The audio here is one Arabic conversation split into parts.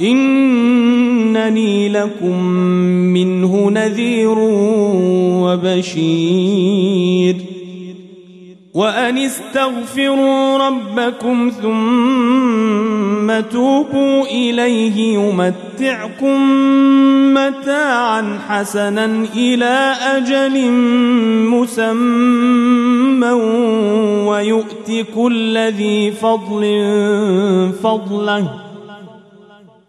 إنني لكم منه نذير وبشير. وأن استغفروا ربكم ثم توبوا إليه يمتعكم متاعا حسنا إلى أجل مسمى ويؤت كل ذي فضل فضله.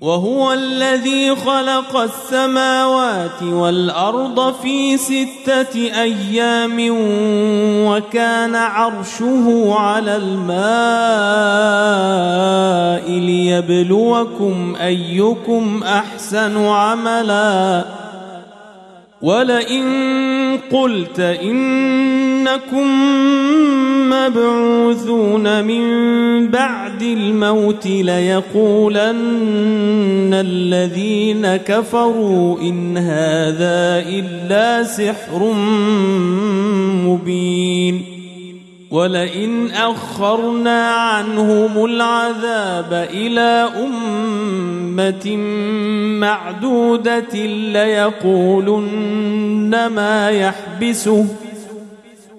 وهو الذي خلق السماوات والأرض في ستة أيام وكان عرشه على الماء ليبلوكم أيكم أحسن عملا. ولئن قلت انكم مبعوثون من بعد الموت ليقولن الذين كفروا إن هذا إلا سحر مبين. ولئن أخرنا عنهم العذاب إلى أمة معدودة ليقولن ما يحبسه.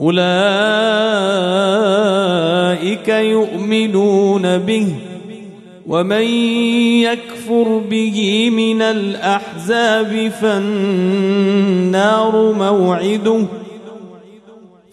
أولئك يؤمنون به ومن يكفر به من الأحزاب فالنار موعده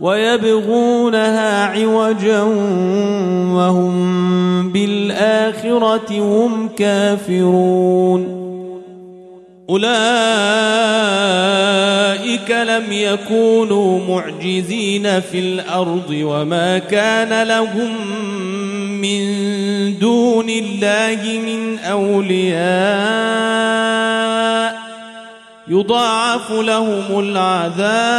ويبغونها عوجا وهم بالآخرة هم كافرون. أولئك لم يكونوا معجزين في الأرض وما كان لهم من دون الله من أولياء. يضاعف لهم العذاب.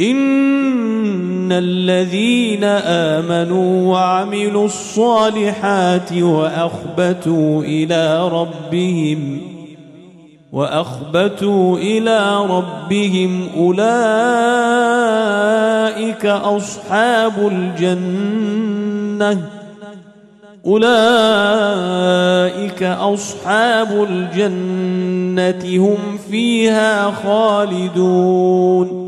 إن الذين آمنوا وعملوا الصالحات وأخبتوا إلى ربهم وأخبتوا إلى ربهم أولئك أصحاب الجنة أولئك أصحاب الجنة هم فيها خالدون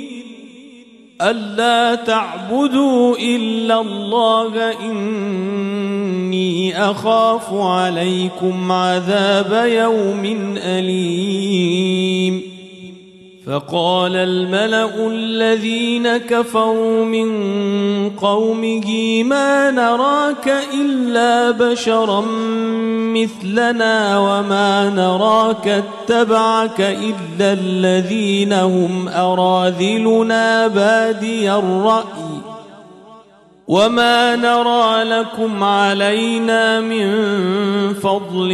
ألا تعبدوا إلا الله إني أخاف عليكم عذاب يوم أليم. فقال الملأ الذين كفروا من قومه ما نراك إلا بشرا مثلنا وما نراك اتبعك إلا الذين هم أراذلنا بادي الرأي. وما نرى لكم علينا من فضل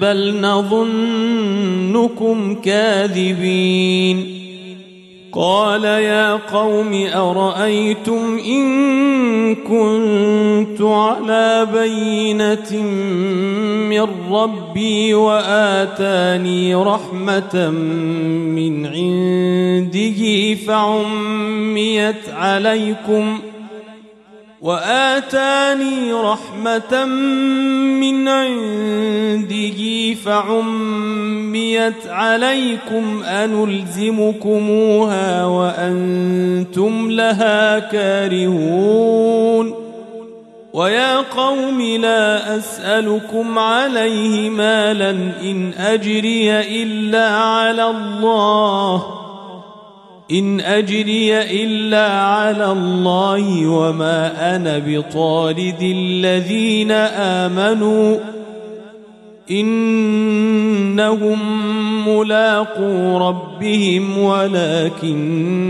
بل نظنكم كاذبين قال يا قوم ارايتم ان كنت على بينه من ربي واتاني رحمه من عنده فعميت عليكم وآتاني رحمة من عنده فعميت عليكم أنلزمكموها وأنتم لها كارهون ويا قوم لا أسألكم عليه مالا إن أجري إلا على الله إن أجري إلا على الله وما أنا بطارد الذين آمنوا إنهم ملاقو ربهم ولكني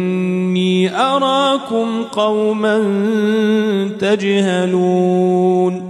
أراكم قوما تجهلون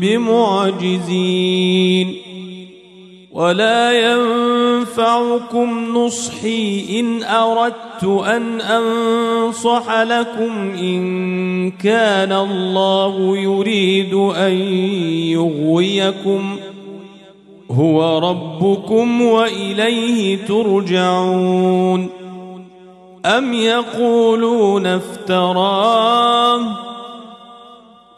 بمعجزين. ولا ينفعكم نصحي إن أردت أن أنصح لكم إن كان الله يريد أن يغويكم. هو ربكم وإليه ترجعون. أم يقولون افتراه؟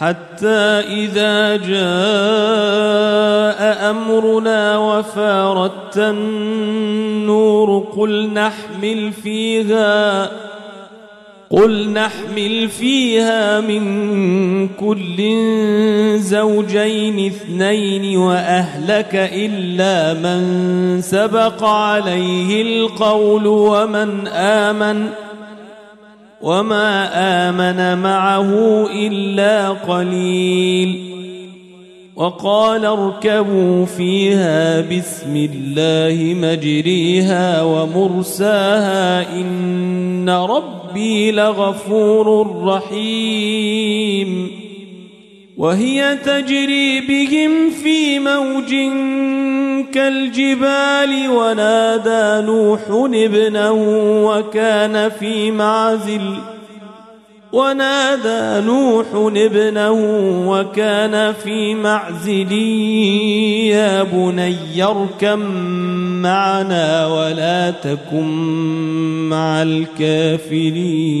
حتى إذا جاء أمرنا وفارت النور قل نحمل فيها قل نحمل فيها من كل زوجين اثنين وأهلك إلا من سبق عليه القول ومن آمن ۖ. وما آمن معه إلا قليل وقال اركبوا فيها بسم الله مجريها ومرساها إن ربي لغفور رحيم وهي تجري بهم في موج كالجبال ونادى نوح ابنه وكان في معزل ونادى نوح ابنه وكان في معزل يا بني اركم معنا ولا تكن مع الكافرين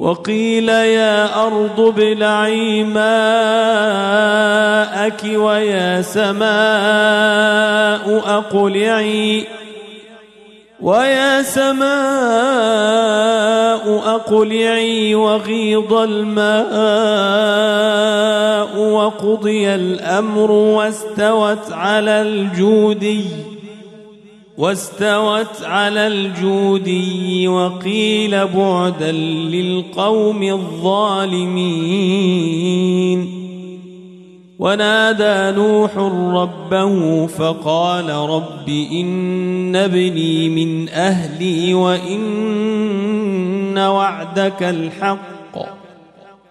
وقيل يا أرض ابلعي ماءك ويا سماء أقلعي ويا سماء أقلعي وغيض الماء وقضي الأمر واستوت على الجودي واستوت على الجودي وقيل بعدا للقوم الظالمين. ونادى نوح ربه فقال رب إن ابني من أهلي وإن وعدك الحق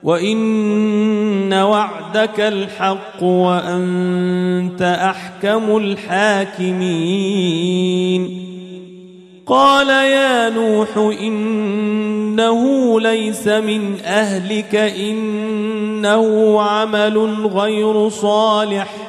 وان وعدك الحق وانت احكم الحاكمين قال يا نوح انه ليس من اهلك انه عمل غير صالح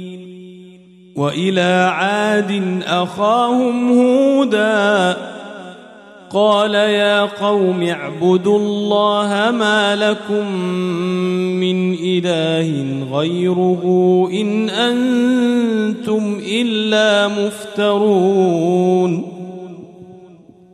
وإلى عاد أخاهم هودا قال يا قوم اعبدوا الله ما لكم من إله غيره إن أنتم إلا مفترون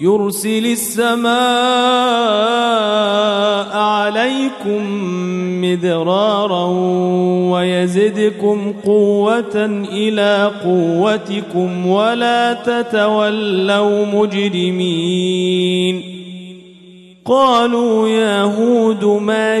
يرسل السماء عليكم مدرارا ويزدكم قوة إلى قوتكم ولا تتولوا مجرمين. قالوا يا هود ما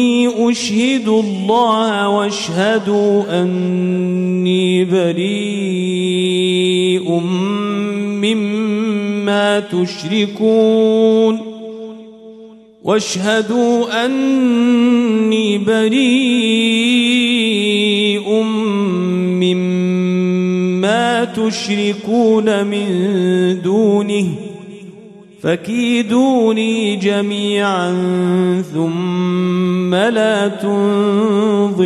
إني أشهد الله واشهدوا أني بريء مما تشركون وأشهدوا أني بريء مما تشركون من دونه فكيدوني جميعا ثم لا تنظرون.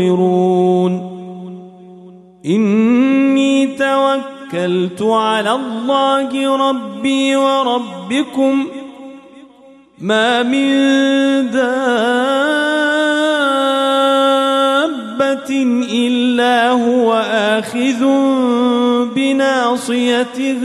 إني توكلت على الله ربي وربكم ۖ. ما من دابة إلا هو آخذ بناصيتها.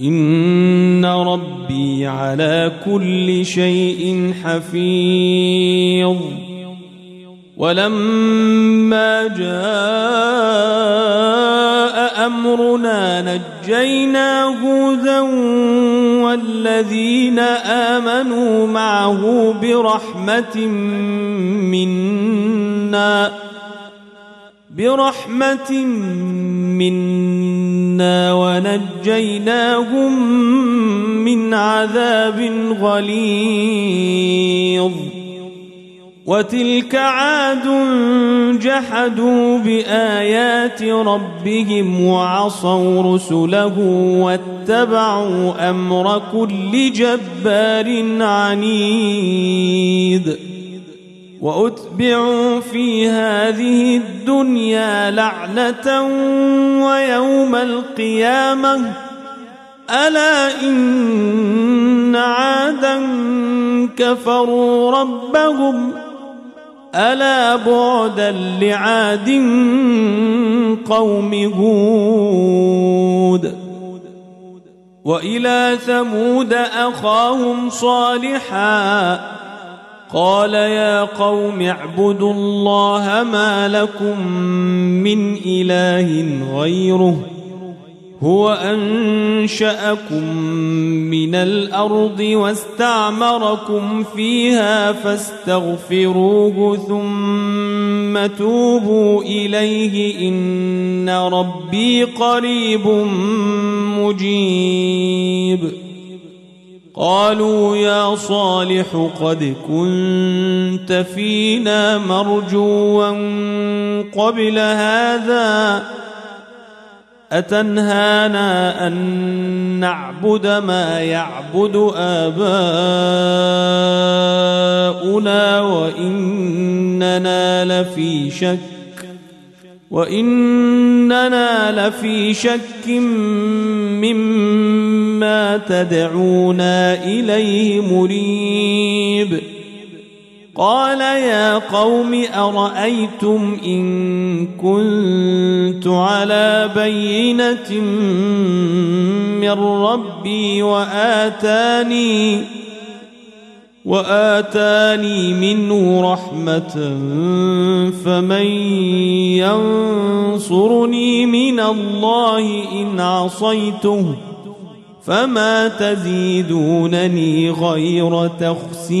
إن ربي على كل شيء حفيظ ولما جاء أمرنا نجينا هودا والذين آمنوا معه برحمة منا برحمة منا ونجيناهم من عذاب غليظ. وتلك عاد جحدوا بآيات ربهم وعصوا رسله واتبعوا أمر كل جبار عنيد. وأتبعوا في هذه الدنيا لعنة ويوم القيامة. ألا إن عادا كفروا ربهم. ألا بعدا لعاد قوم هود. وإلى ثمود أخاهم صالحا. قال يا قوم اعبدوا الله ما لكم من إله غيره هو أنشأكم من الأرض واستعمركم فيها فاستغفروه ثم توبوا إليه إن ربي قريب مجيب قالوا يا صالح قد كنت فينا مرجوا قبل هذا أتنهانا أن نعبد ما يعبد آباؤنا وإننا لفي شك وإننا لفي شك مما تدعونا إليه مريب. قال يا قوم أرأيتم إن كنت على بينة من ربي وآتاني وآتاني منه رحمة فمن ينصرني من الله إن عصيته ۖ فما تزيدونني غير تخسير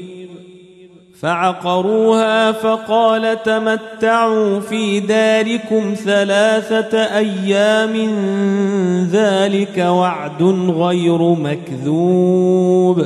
فعقروها فقال تمتعوا في داركم ثلاثة أيام ذلك وعد غير مكذوب.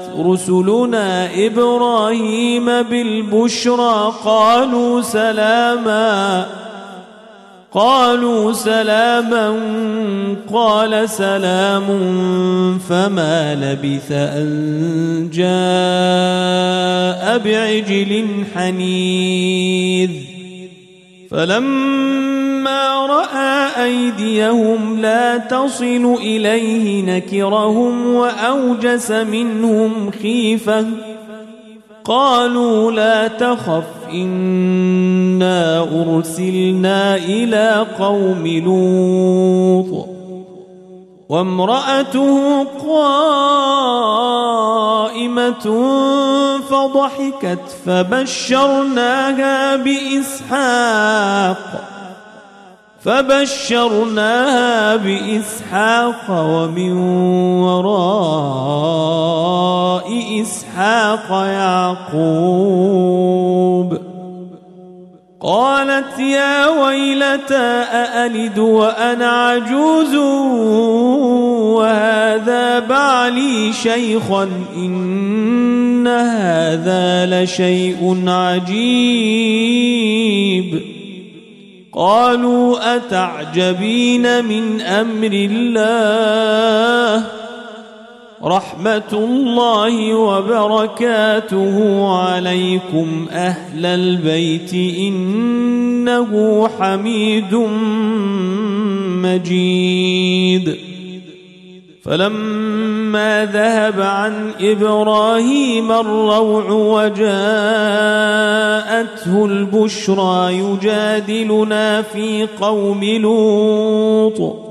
رسلنا إبراهيم بالبشرى قالوا سلاما قالوا سلاما قال سلام فما لبث أن جاء بعجل حنيذ. فلما رأى أيديهم لا تصل إليه نكرهم وأوجس منهم خيفة. قالوا لا تخف إنا أرسلنا إلى قوم لوط. وامرأته قائمة فضحكت فبشرناها بإسحاق فبشرناها بإسحاق ومن وراء إسحاق يعقوب. قالت يا ويلتى أألد وأنا عجوز وهذا بعلي شيخا إن هذا لشيء عجيب. قالوا أتعجبين من أمر الله؟ رحمة الله وبركاته عليكم أهل البيت إنه حميد مجيد. فلما ذهب عن إبراهيم الروع وجاءته البشرى يجادلنا في قوم لوط.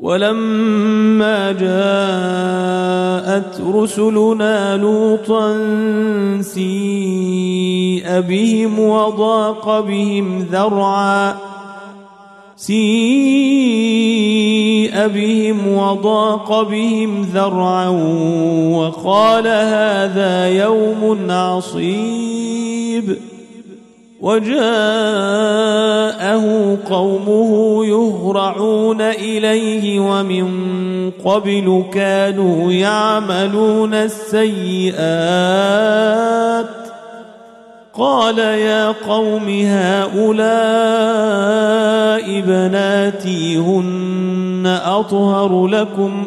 ولما جاءت رسلنا لوطا سيء بهم وضاق بهم ذرعا سيء بهم وضاق بهم ذرعا وقال هذا يوم عصيب. وجاءه قومه يهرعون إليه ومن قبل كانوا يعملون السيئات. قال يا قوم هؤلاء بناتي هن أطهر لكم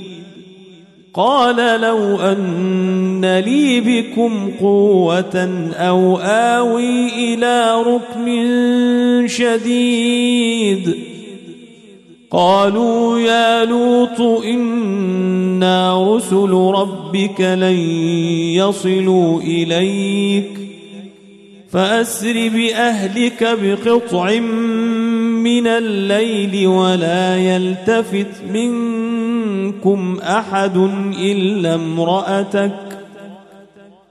قال لو أن لي بكم قوة أو آوي إلى ركن شديد. قالوا يا لوط إنا رسل ربك لن يصلوا إليك. فأسر بأهلك بقطع من الليل ولا يلتفت منكم أحد إلا امرأتك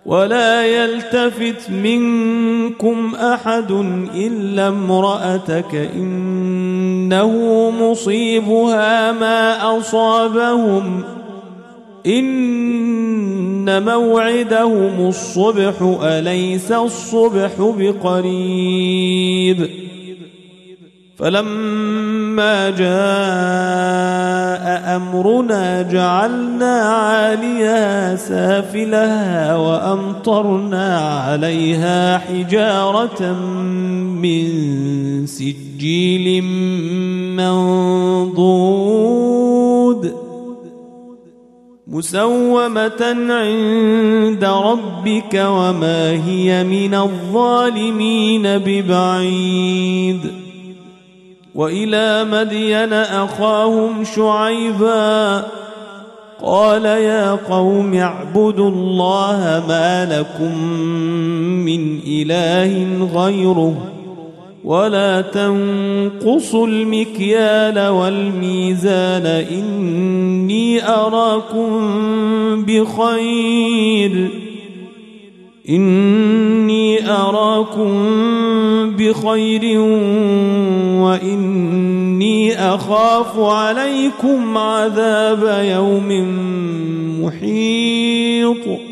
ولا يلتفت منكم أحد إلا امرأتك إنه مصيبها ما أصابهم إن موعدهم الصبح أليس الصبح بقريب فلما جاء أمرنا جعلنا عاليها سافلها وأمطرنا عليها حجارة من سجيل منضود مسومة عند ربك وما هي من الظالمين ببعيد وإلى مدين أخاهم شعيبا قال يا قوم اعبدوا الله ما لكم من إله غيره ولا تنقصوا المكيال والميزان إني أراكم بخير إني أراكم بخير وإني أخاف عليكم عذاب يوم محيط.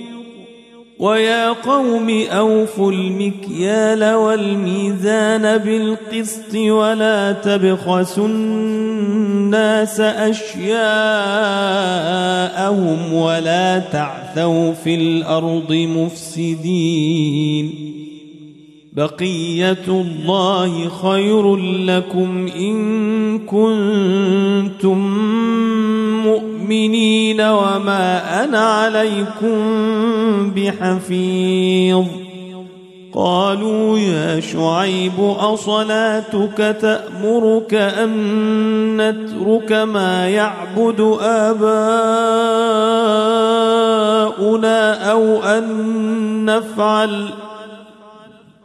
ويا قوم أوفوا المكيال والميزان بالقسط ولا تبخسوا الناس أشياءهم ولا تعثوا في الأرض مفسدين بقية الله خير لكم إن كنتم مؤمنين وما أنا عليكم بحفيظ. قالوا يا شعيب أصلاتك تأمرك أن نترك ما يعبد آباؤنا أو أن نفعل ۖ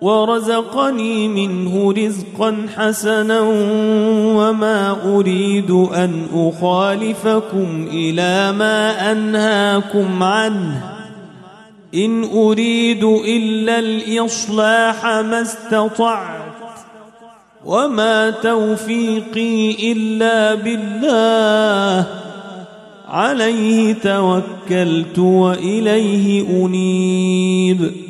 ورزقني منه رزقا حسنا وما أريد أن أخالفكم إلى ما أنهاكم عنه. إن أريد إلا الإصلاح ما استطعت وما توفيقي إلا بالله. عليه توكلت وإليه أنيب.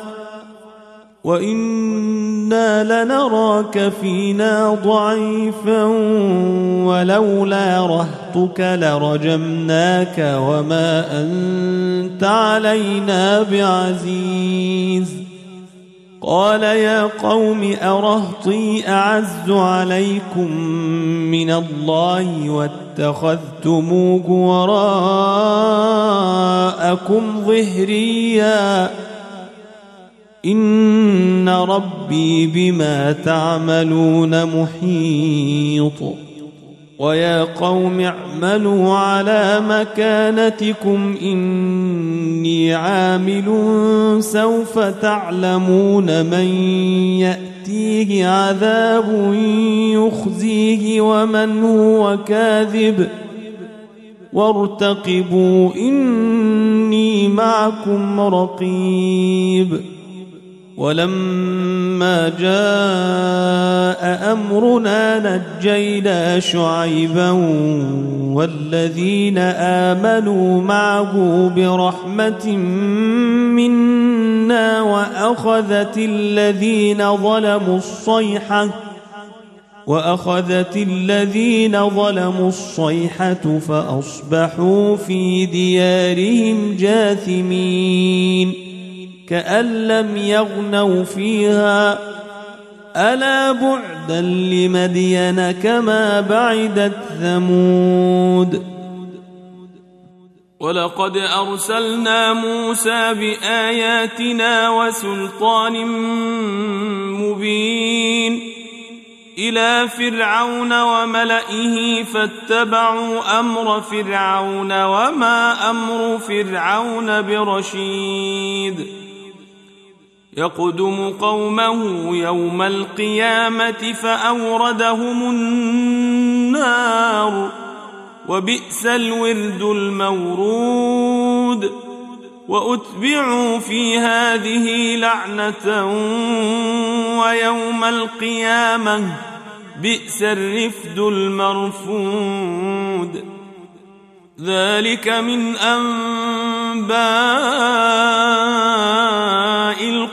وأنا لنراك فينا ضعيفا ولولا رهتك لرجمناك وما انت علينا بعزيز قال يا قوم ارهطي اعز عليكم من الله واتخذتموه وراءكم ظهريا إن ربي بما تعملون محيط. ويا قوم اعملوا على مكانتكم إني عامل سوف تعلمون من يأتيه عذاب يخزيه ومن هو كاذب. وارتقبوا إني معكم رقيب. ولما جاء أمرنا نجينا شعيبا والذين آمنوا معه برحمة منا وأخذت الذين ظلموا الصيحة وأخذت الذين ظلموا الصيحة فأصبحوا في ديارهم جاثمين كأن لم يغنوا فيها. ألا بعدا لمدين كما بعدت ثمود. ولقد أرسلنا موسى بآياتنا وسلطان مبين. إلى فرعون وملئه فاتبعوا أمر فرعون وما أمر فرعون برشيد. يقدم قومه يوم القيامة فأوردهم النار وبئس الورد المورود وأتبعوا في هذه لعنة ويوم القيامة بئس الرفد المرفود ذلك من أنباء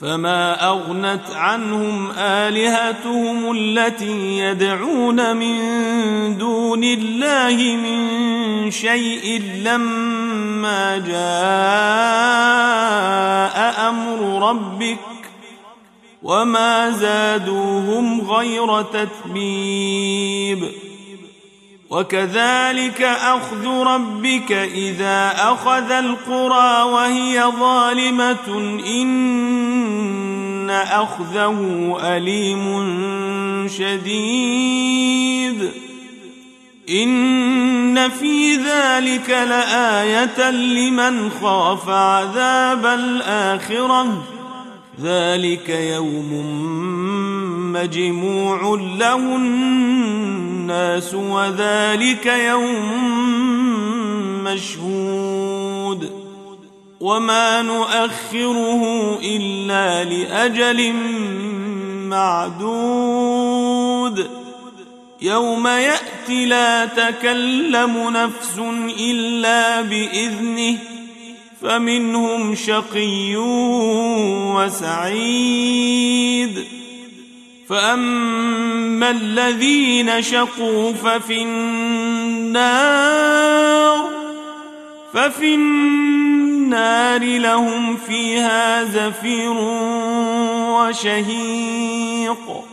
فما أغنت عنهم آلهتهم التي يدعون من دون الله من شيء لما جاء أمر ربك وما زادوهم غير تتبيب. وكذلك أخذ ربك إذا أخذ القرى وهي ظالمة إن أخذه أليم شديد. إن في ذلك لآية لمن خاف عذاب الآخرة. ذلك يوم مجموع له الناس وذلك يوم مشهود. وما نؤخره إلا لأجل معدود. يوم يأتي لا تكلم نفس إلا بإذنه فمنهم شقي وسعيد. فاما الذين شقوا ففي النار ففي النار لهم فيها زفير وشهيق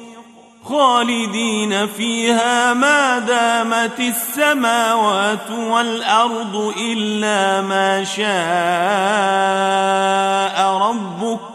خالدين فيها ما دامت السماوات والارض الا ما شاء ربك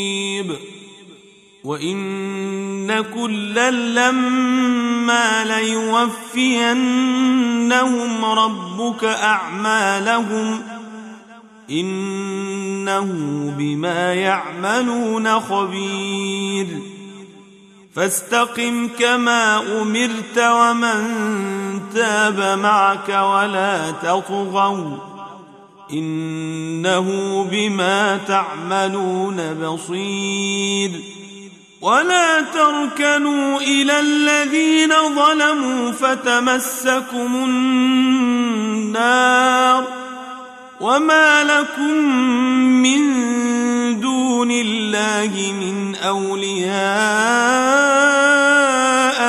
وإن كلا لما ليوفينهم ربك أعمالهم إنه بما يعملون خبير. فاستقم كما أمرت ومن تاب معك ولا تطغوا. إنه بما تعملون بصير. ولا تركنوا إلى الذين ظلموا فتمسكم النار. وما لكم من دون الله من أولياء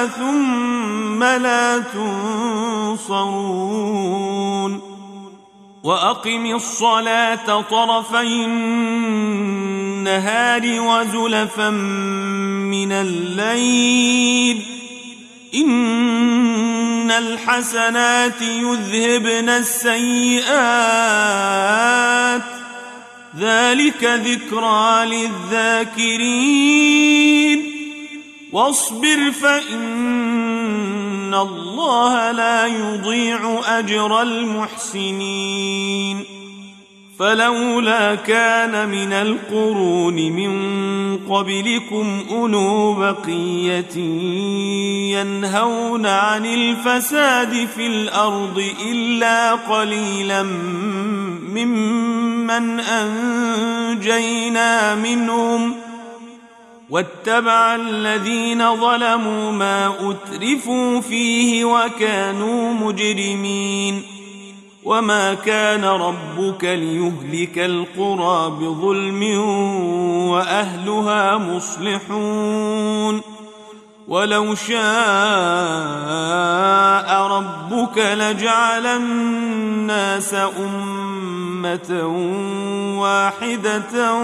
ثم لا تنصرون. وأقم الصلاة طرفي النهار وزلفا من الليل. إن الحسنات يذهبن السيئات. ذلك ذكرى للذاكرين. واصبر فإن الله لا يضيع أجر المحسنين فلولا كان من القرون من قبلكم أولو بقية ينهون عن الفساد في الأرض إلا قليلا ممن أنجينا منهم واتبع الذين ظلموا ما أترفوا فيه وكانوا مجرمين وما كان ربك ليهلك القرى بظلم وأهلها مصلحون ولو شاء ربك لجعل الناس أمة واحدة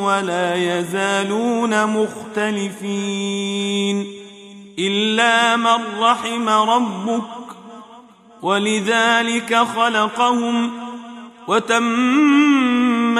ولا يزالون مختلفين إلا من رحم ربك ولذلك خلقهم